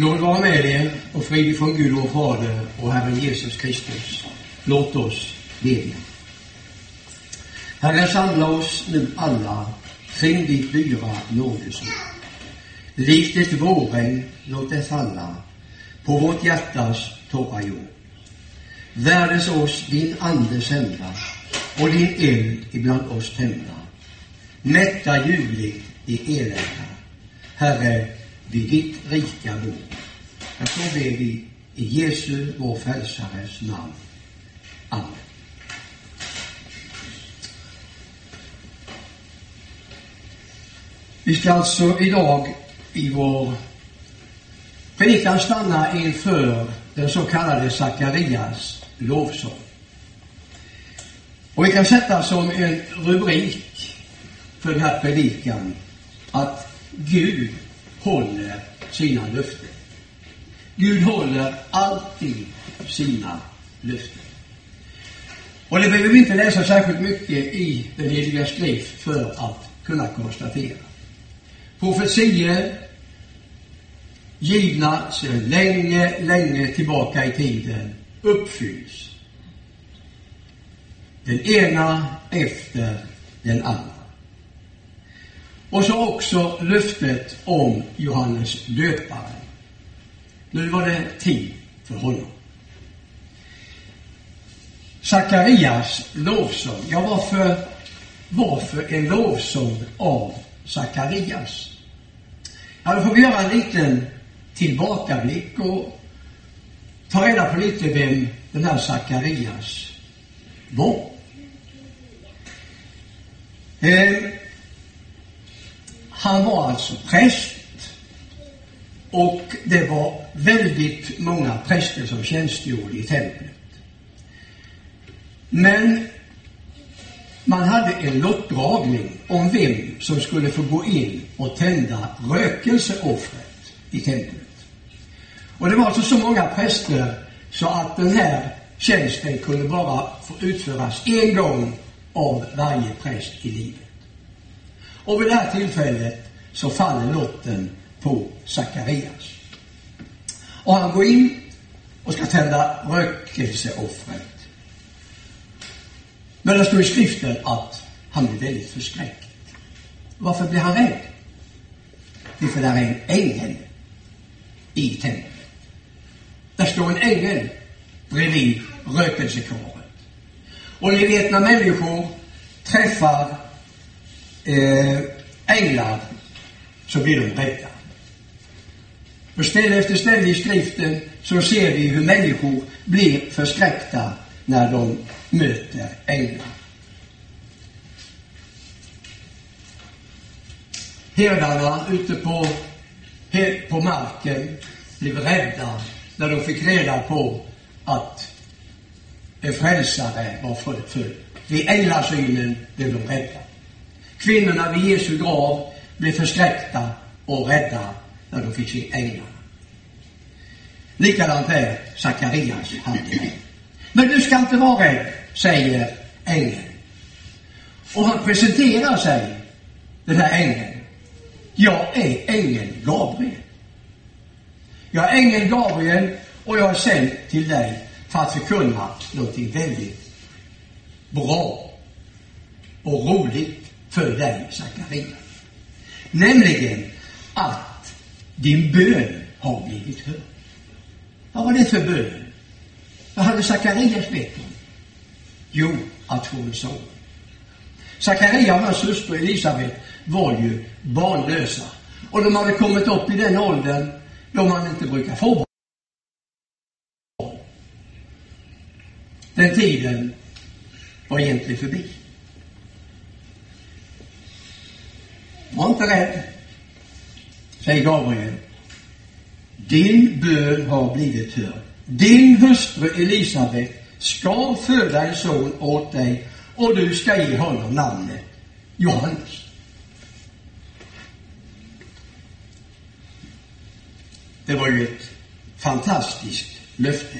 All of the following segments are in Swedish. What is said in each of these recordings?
Nåd vara med er och frid från Gud vår Fader och Herren Jesus Kristus. Låt oss bedja. Herre, samla oss nu alla kring ditt dyra nådesord. Likt ett vårregn, låt det falla på vårt hjärtas torra jord. Värdes oss din ande sända och din eld ibland oss tända. Mätta ljuvligt i elända. Herre, vid ditt rika bord. Jag så ber vi i Jesu, vår frälsares namn. Amen. Vi ska alltså idag i vår predikan stanna inför den så kallade Sakarias lovsång. Och vi kan sätta som en rubrik för den här predikan att Gud håller sina löften. Gud håller alltid sina löften. Och det behöver vi inte läsa särskilt mycket i den heliga skrift för att kunna konstatera. Profetier givna sedan länge, länge tillbaka i tiden uppfylls. Den ena efter den andra. Och så också löftet om Johannes döparen. Nu var det tid för honom. Sakarias lovsång. Ja, varför, varför en lovsång av Sakarias? Ja, då får vi göra en liten tillbakablick och ta reda på lite vem den här Sakarias var. Eh, var alltså präst och det var väldigt många präster som tjänstgjorde i templet. Men man hade en lottdragning om vem som skulle få gå in och tända rökelseoffret i templet. Och det var alltså så många präster så att den här tjänsten kunde bara få utföras en gång av varje präst i livet. Och vid det här tillfället så faller lotten på Sakarias. Och han går in och ska tända rökelseoffret. Men det står i skriften att han blir väldigt förskräckt. Varför blir han rädd? Det är för där är en ängel i templet. Där står en ängel bredvid rökelsekaret. Och ni vet när människor träffar eh, änglar så blir de rädda. På ställe efter ställe i skriften så ser vi hur människor blir förskräckta när de möter änglar. Herdarna ute på, på marken blev rädda när de fick reda på att en frälsare var född. Vid änglasynen blev de rädda. Kvinnorna vid Jesu grav blev förskräckta och rädda när de fick se änglarna. Likadant är Sakarias handling. Men du ska inte vara rädd, säger ängeln. Och han presenterar sig, den här ängeln. Jag är ängeln Gabriel. Jag är ängeln Gabriel och jag är sänd till dig för att förkunna någonting väldigt bra och roligt för dig, Sakarias. Nämligen att din bön har blivit hörd. Vad var det för bön? Vad hade Sakarias bett om? Jo, att få en son. Sakaria och hans hustru Elisabet var ju barnlösa. Och de hade kommit upp i den åldern då man inte brukar få barn. Den tiden var egentligen förbi. Var inte rädd, säger Gabriel. Din bön har blivit hörd. Din hustru Elisabet ska föda en son åt dig och du ska ge honom namnet Johannes. Det var ju ett fantastiskt löfte.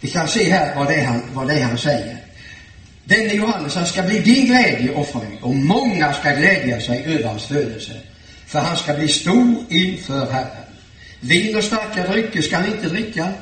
Vi kan se här vad det är han, vad det är han säger. Denne Johannes, han ska bli din glädje och fröjd och många ska glädja sig över hans födelse. för han ska bli stor inför Herren. Vin och starka drycker ska han inte dricka,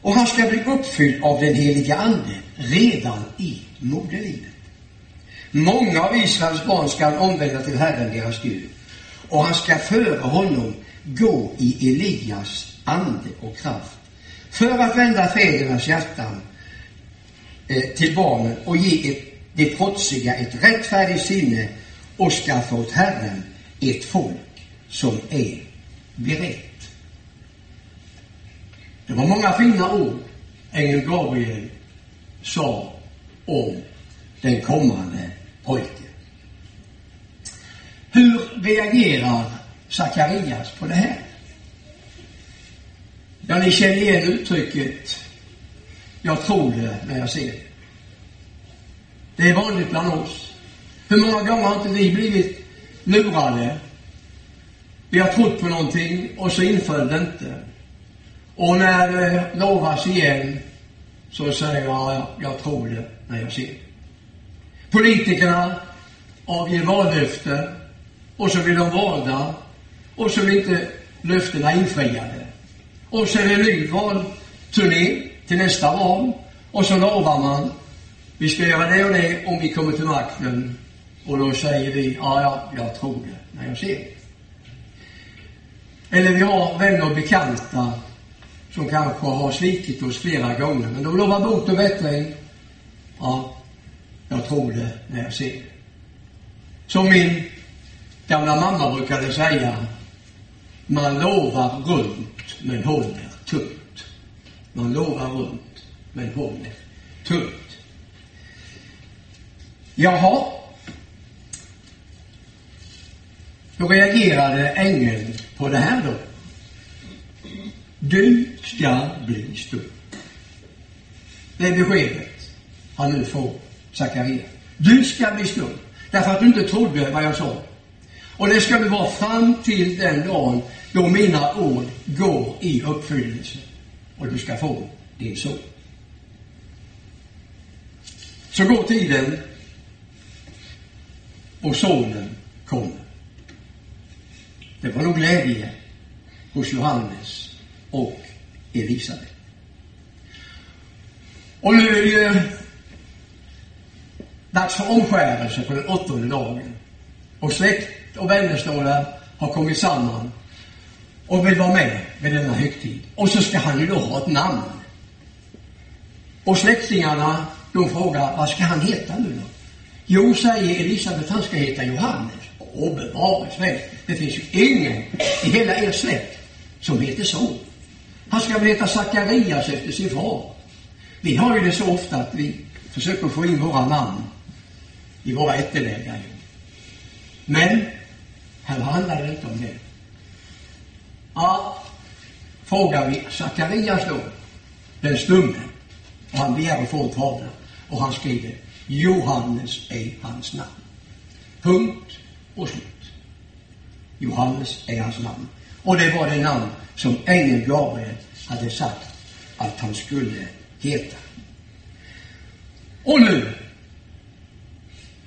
och han ska bli uppfylld av den heliga Ande redan i moderlivet. Många av Israels barn ska omvända till Herren, deras Gud, och han ska före honom gå i Elias ande och kraft, för att vända fädernas hjärtan Eh, till barnen och ge ett, det trotsiga ett rättfärdigt sinne och skaffa åt Herren ett folk som är berett. Det var många fina ord ängeln Gabriel sa om den kommande pojken. Hur reagerar Sakarias på det här? Ja, ni känner igen uttrycket jag tror det när jag ser det. Det är vanligt bland oss. Hur många gånger har inte vi blivit lurade? Vi har trott på någonting och så inföll det inte. Och när det lovas igen så säger jag, jag tror det när jag ser det. Politikerna avger vallöften och så blir de valda och så blir inte löftena infriade. Och så är det en ny valturné till nästa val och så lovar man vi ska göra det och det om vi kommer till makten. Och då säger vi, ja, ja, jag tror det när jag ser det. Eller vi har vänner och bekanta som kanske har svikit oss flera gånger, men de lovar bot och bättring. Ja, jag tror det när jag ser det. Som min gamla mamma brukade säga, man lovar runt men håller tunt. Man lovar runt men håller tunt. Jaha. Hur reagerade ängeln på det här då? Du ska bli stor. Det är beskedet han nu får, Sakarias. Du ska bli stor. Därför att du inte trodde vad jag sa. Och det ska du vara fram till den dagen då mina ord går i uppfyllelse. Och du ska få din son. Så går tiden och sonen kommer. Det var nog glädje hos Johannes och Elisabet. Och nu är det ju dags för omskärelse på den åttonde dagen. Och släkt och vänner har kommit samman och vill vara med vid denna högtid. Och så ska han ju då ha ett namn. Och släktingarna, de frågar, vad ska han heta nu då? Jo, säger Elisabet, han ska heta Johannes. Åh, bevares väl. Det finns ju ingen i hela er släkt som heter så. Han ska väl heta Sakarias efter sin far. Vi har ju det så ofta att vi försöker få in våra namn i våra ättelägare. Men här handlar det inte om det. Ja, frågar vi Sakarias då, den stumme, och han begär att få en fader, och han skriver Johannes är hans namn. Punkt och slut. Johannes är hans namn. Och det var det namn som ängeln Gabriel hade sagt att han skulle heta. Och nu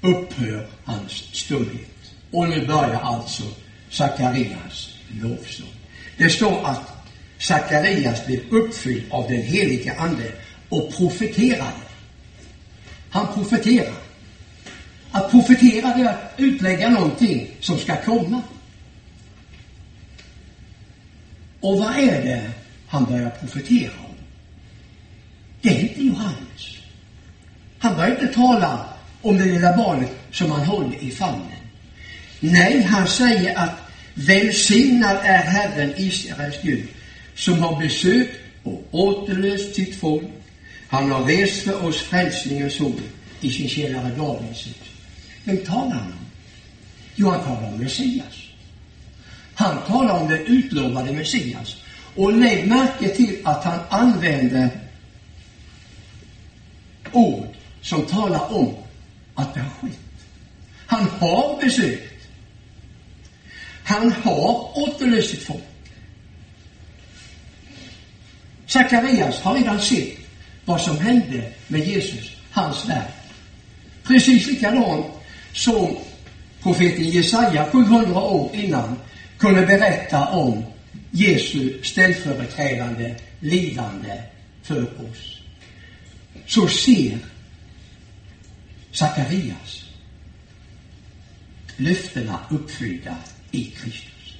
upphör hans stumhet. Och nu börjar alltså Sakarias lovsång. Det står att Sakarias blev uppfylld av den helige Ande och profeterade. Han profeterar. Att profetera är att utlägga någonting som ska komma. Och vad är det han börjar profetera om? Det är inte Johannes. Han börjar inte tala om det lilla barnet som han håller i famnen. Nej, han säger att välsignad är Herren Israels Gud som har besökt och återlöst sitt folk han har rest för oss frälsningens ord i sin tjänare Davids hus. Vem talar han om? Jo, han talar om Messias. Han talar om den utlovade Messias. Och lägg märke till att han använder ord som talar om att det har skett. Han har besökt. Han har återlöst sitt folk. Sakarias har redan sett vad som hände med Jesus, hans verk. Precis likadant som profeten Jesaja 700 år innan kunde berätta om Jesu ställföreträdande lidande för oss. Så ser Sakarias löftena uppfyllda i Kristus.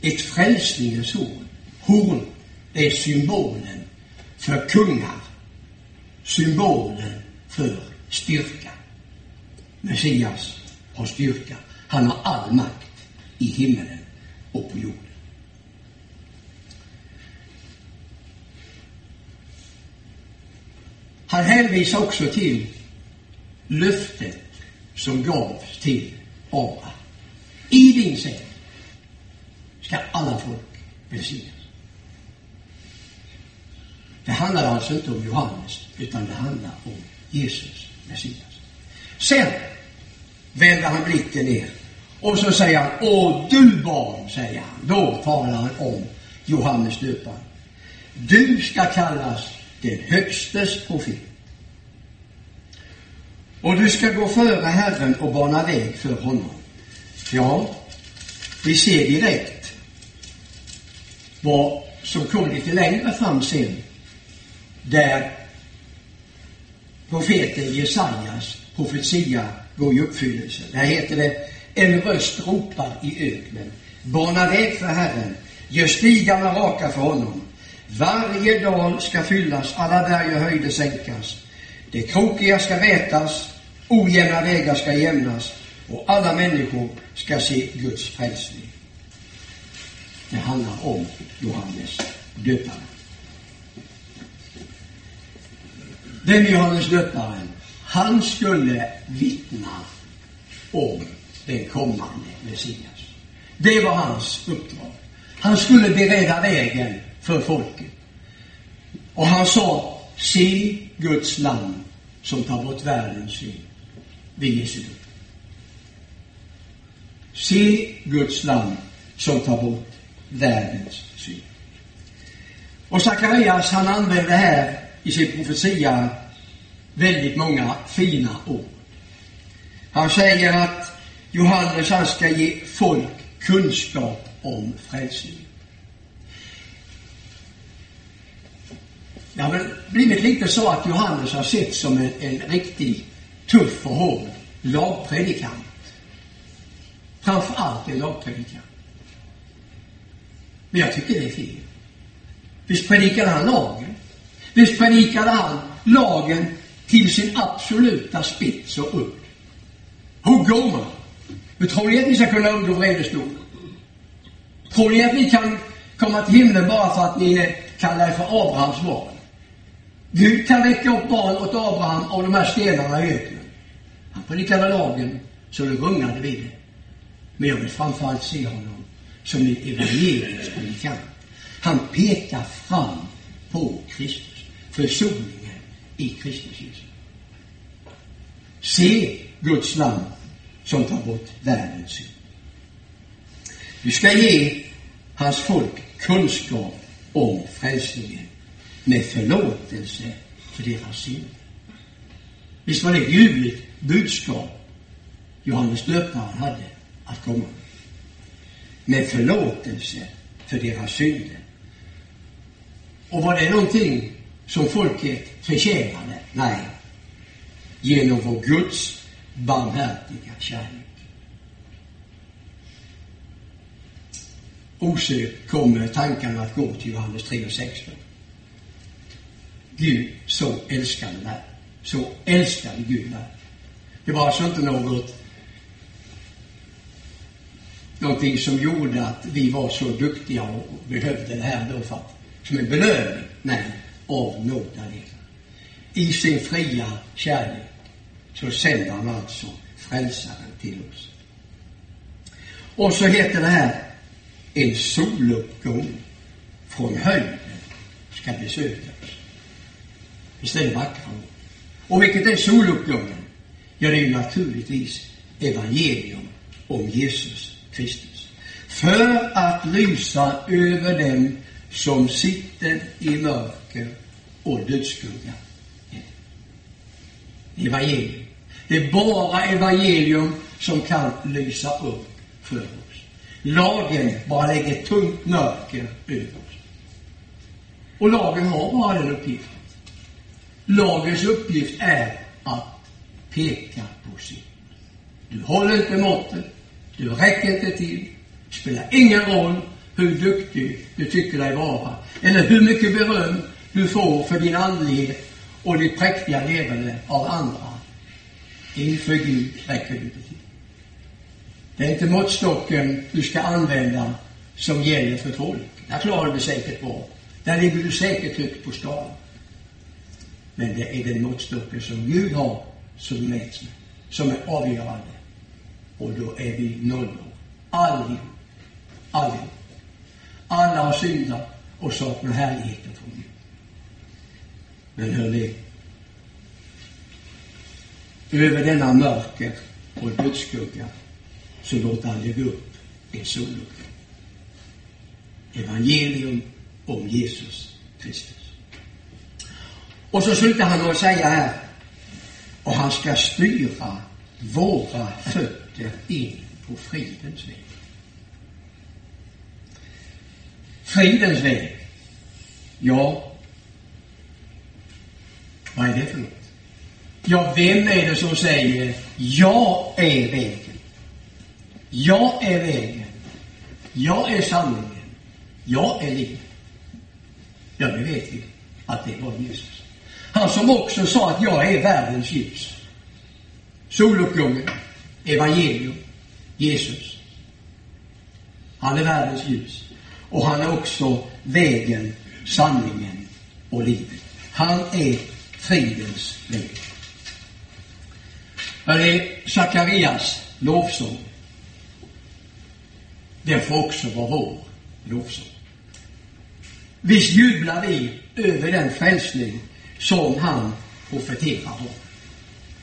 Ett frälsningens horn. Horn är symbolen för kungar. Symbolen för styrka. Messias har styrka. Han har all makt i himmelen och på jorden. Han hänvisar också till löftet som gavs till Abraham. I din säd ska alla folk välsignas. Det handlar alltså inte om Johannes, utan det handlar om Jesus, Messias. Sen vänder han blicken ner och så säger han, Åh du barn, säger han. Då talar han om Johannes döparen. Du ska kallas den högstes profet. Och du ska gå före Herren och bana väg för honom. Ja, vi ser direkt vad som kom lite längre fram sen, där profeten Jesajas profetia går i uppfyllelse. Där heter det, en röst ropar i öknen, bana väg för Herren, gör stigarna raka för honom. Varje dal ska fyllas, alla berg och höjder sänkas. Det krokiga ska vätas, ojämna vägar ska jämnas och alla människor ska se Guds frälsning. Det handlar om Johannes döparen. Den Johannes döparen, han skulle vittna om den kommande Messias. Det var hans uppdrag. Han skulle bereda vägen för folket. Och han sa, se Guds land som tar bort världens synd vid Jesu död. Se Guds lam som tar bort världens synd. Och Sakarias, han använder här i sin profetia väldigt många fina ord. Han säger att Johannes, han ska ge folk kunskap om frälsning. Det har väl blivit lite så att Johannes har sett som en, en riktig tuff och hård lagpredikant. Framför allt en lagpredikant. Men jag tycker det är fel. Visst predikade han lagen. Visst predikade han lagen till sin absoluta spets och udd. Hur går man? Hur tror ni att ni ska kunna undgå vredesdom? Tror ni att ni kan komma till himlen bara för att ni kallar er för Abrahams barn? Gud kan väcka upp barn åt Abraham av de här stenarna i öknen. Han predikade lagen så det rungade vid det. Men jag vill framförallt se honom som en evangelisk predikant. Han pekar fram på Kristus, försoningen i Kristus Jesus. Se Guds namn som tar bort världens synd. Du ska ge hans folk kunskap om frälsningen med förlåtelse för deras synd. Visst var det ett ljuvligt budskap Johannes döparen hade att komma med. Med förlåtelse för deras synder. Och var det någonting som folket förtjänade? Nej. Genom vår Guds barmhärtiga kärlek. Osökt kommer tankarna att gå till Johannes 3 och 16. Gud så älskade mig. Så älskade Gud mig. Det var alltså inte något någonting som gjorde att vi var så duktiga och behövde det här då för att, som en belöning. Nej, av nåd I sin fria kärlek så sänder han alltså frälsaren till oss. Och så heter det här en soluppgång från höjden ska besöka istället Visst är det vackra ord? Och vilket är soluppgången? Ja, det är ju naturligtvis evangelium om Jesus Kristus. För att lysa över dem som sitter i mörker och dödsskugga. evangelium. Det är bara evangelium som kan lysa upp för oss. Lagen bara lägger tungt mörker över oss. Och lagen har bara den uppgiften. Lagens uppgift är att peka på synd. Du håller inte måttet, du räcker inte till, det spelar ingen roll hur duktig du tycker dig vara, eller hur mycket beröm du får för din andlighet och ditt präktiga levande av andra. Inför Gud räcker du inte till. Det är inte måttstocken du ska använda som gäller för folk. Där klarar du säkert bra. Där ligger du säkert högt på skalan. Men det är den måttstocken som Gud har som mäts med, som är avgörande. Och då är vi nollor. Allihop. Allihop. Alla har syndat och saknar härligheten från Gud. Men hörni, över denna mörker och dödsskugga så låter han lägga upp en soluppgång. Evangelium om Jesus Kristus. Och så slutar han med att säga här, och han ska styra våra fötter in på fridens väg. Fridens väg. Ja, vad är det för något? Ja, vem är det som säger jag är vägen? Jag är vägen. Jag är sanningen. Jag är livet. Ja, det vet vi att det var Jesus. Han som också sa att jag är världens ljus. Soluppgången, evangelium, Jesus. Han är världens ljus. Och han är också vägen, sanningen och livet. Han är fridens väg. Här är Sakarias lovsång, den får också vara vår lovsång. Visst jublar vi över den frälsning som han profeterar om.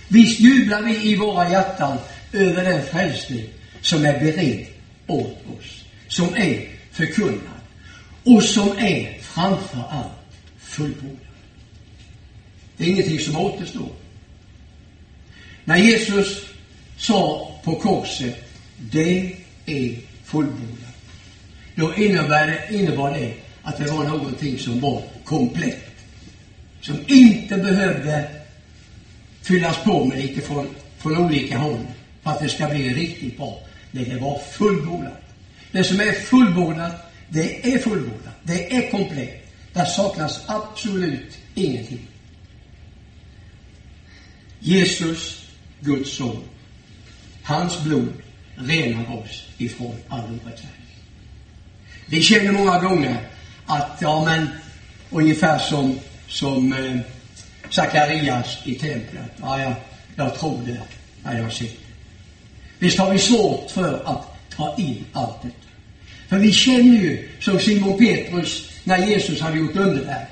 Visst jublar vi i våra hjärtan över den frälsning som är beredd åt oss, som är förkunnad och som är framför allt fullbordad. Det är ingenting som återstår. När Jesus sa på korset, det är fullbordat, då det, innebar det att det var någonting som var komplett. Som inte behövde fyllas på med lite från, från olika håll för att det ska bli riktigt bra. Nej, det var fullbordat. Det som är fullbordat, det är fullbordat. Det är komplett. Där saknas absolut ingenting. Jesus, Guds son, hans blod renar oss ifrån all orättfärdighet. Vi känner många gånger att, ja men, ungefär som, som eh, Sakarias i templet. Ja, jag, jag tror det när jag ser det. Visst har vi svårt för att ta in allt detta. För vi känner ju, som Simon Petrus, när Jesus hade gjort underverk.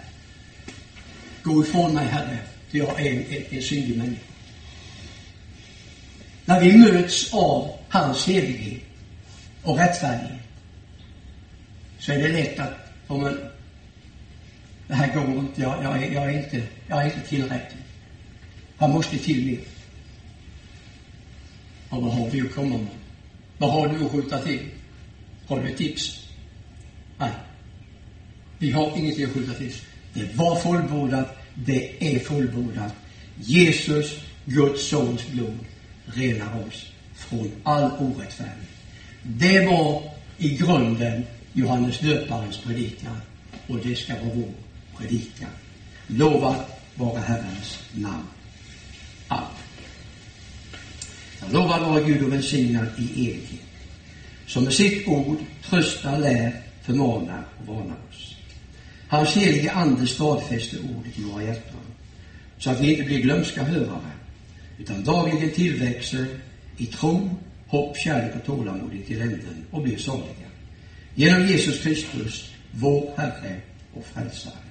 Gå ifrån mig, Herre, för jag är en, en, en syndig människa. När vi möts av hans helighet och rättfärdighet så är det lätt att, om man, det här går inte, jag, jag, är, jag, är inte, jag är inte tillräcklig. Här måste till mer. Och vad har vi att komma med? Vad har du att skjuta till? Har du ett tips? Nej. Vi har ingenting att skjuta till. Det var fullbordat. Det är fullbordat. Jesus, Guds sons blod, renar oss från all orättfärdighet. Det var i grunden Johannes döparens predikan och det ska vara vår predika. Lovat vara Herrens namn. Amen. Jag lovar vara Gud och välsignad i evighet. Som med sitt ord tröstar, lär, förmanar och varnar oss. Hans helige Ande stadfäster ordet i våra hjärtan så att vi inte blir glömska hörare utan dagligen tillväxer i tro, hopp, kärlek och tålamod till änden och blir saliga. Genom Jesus Kristus, vår Herre och Frälsare.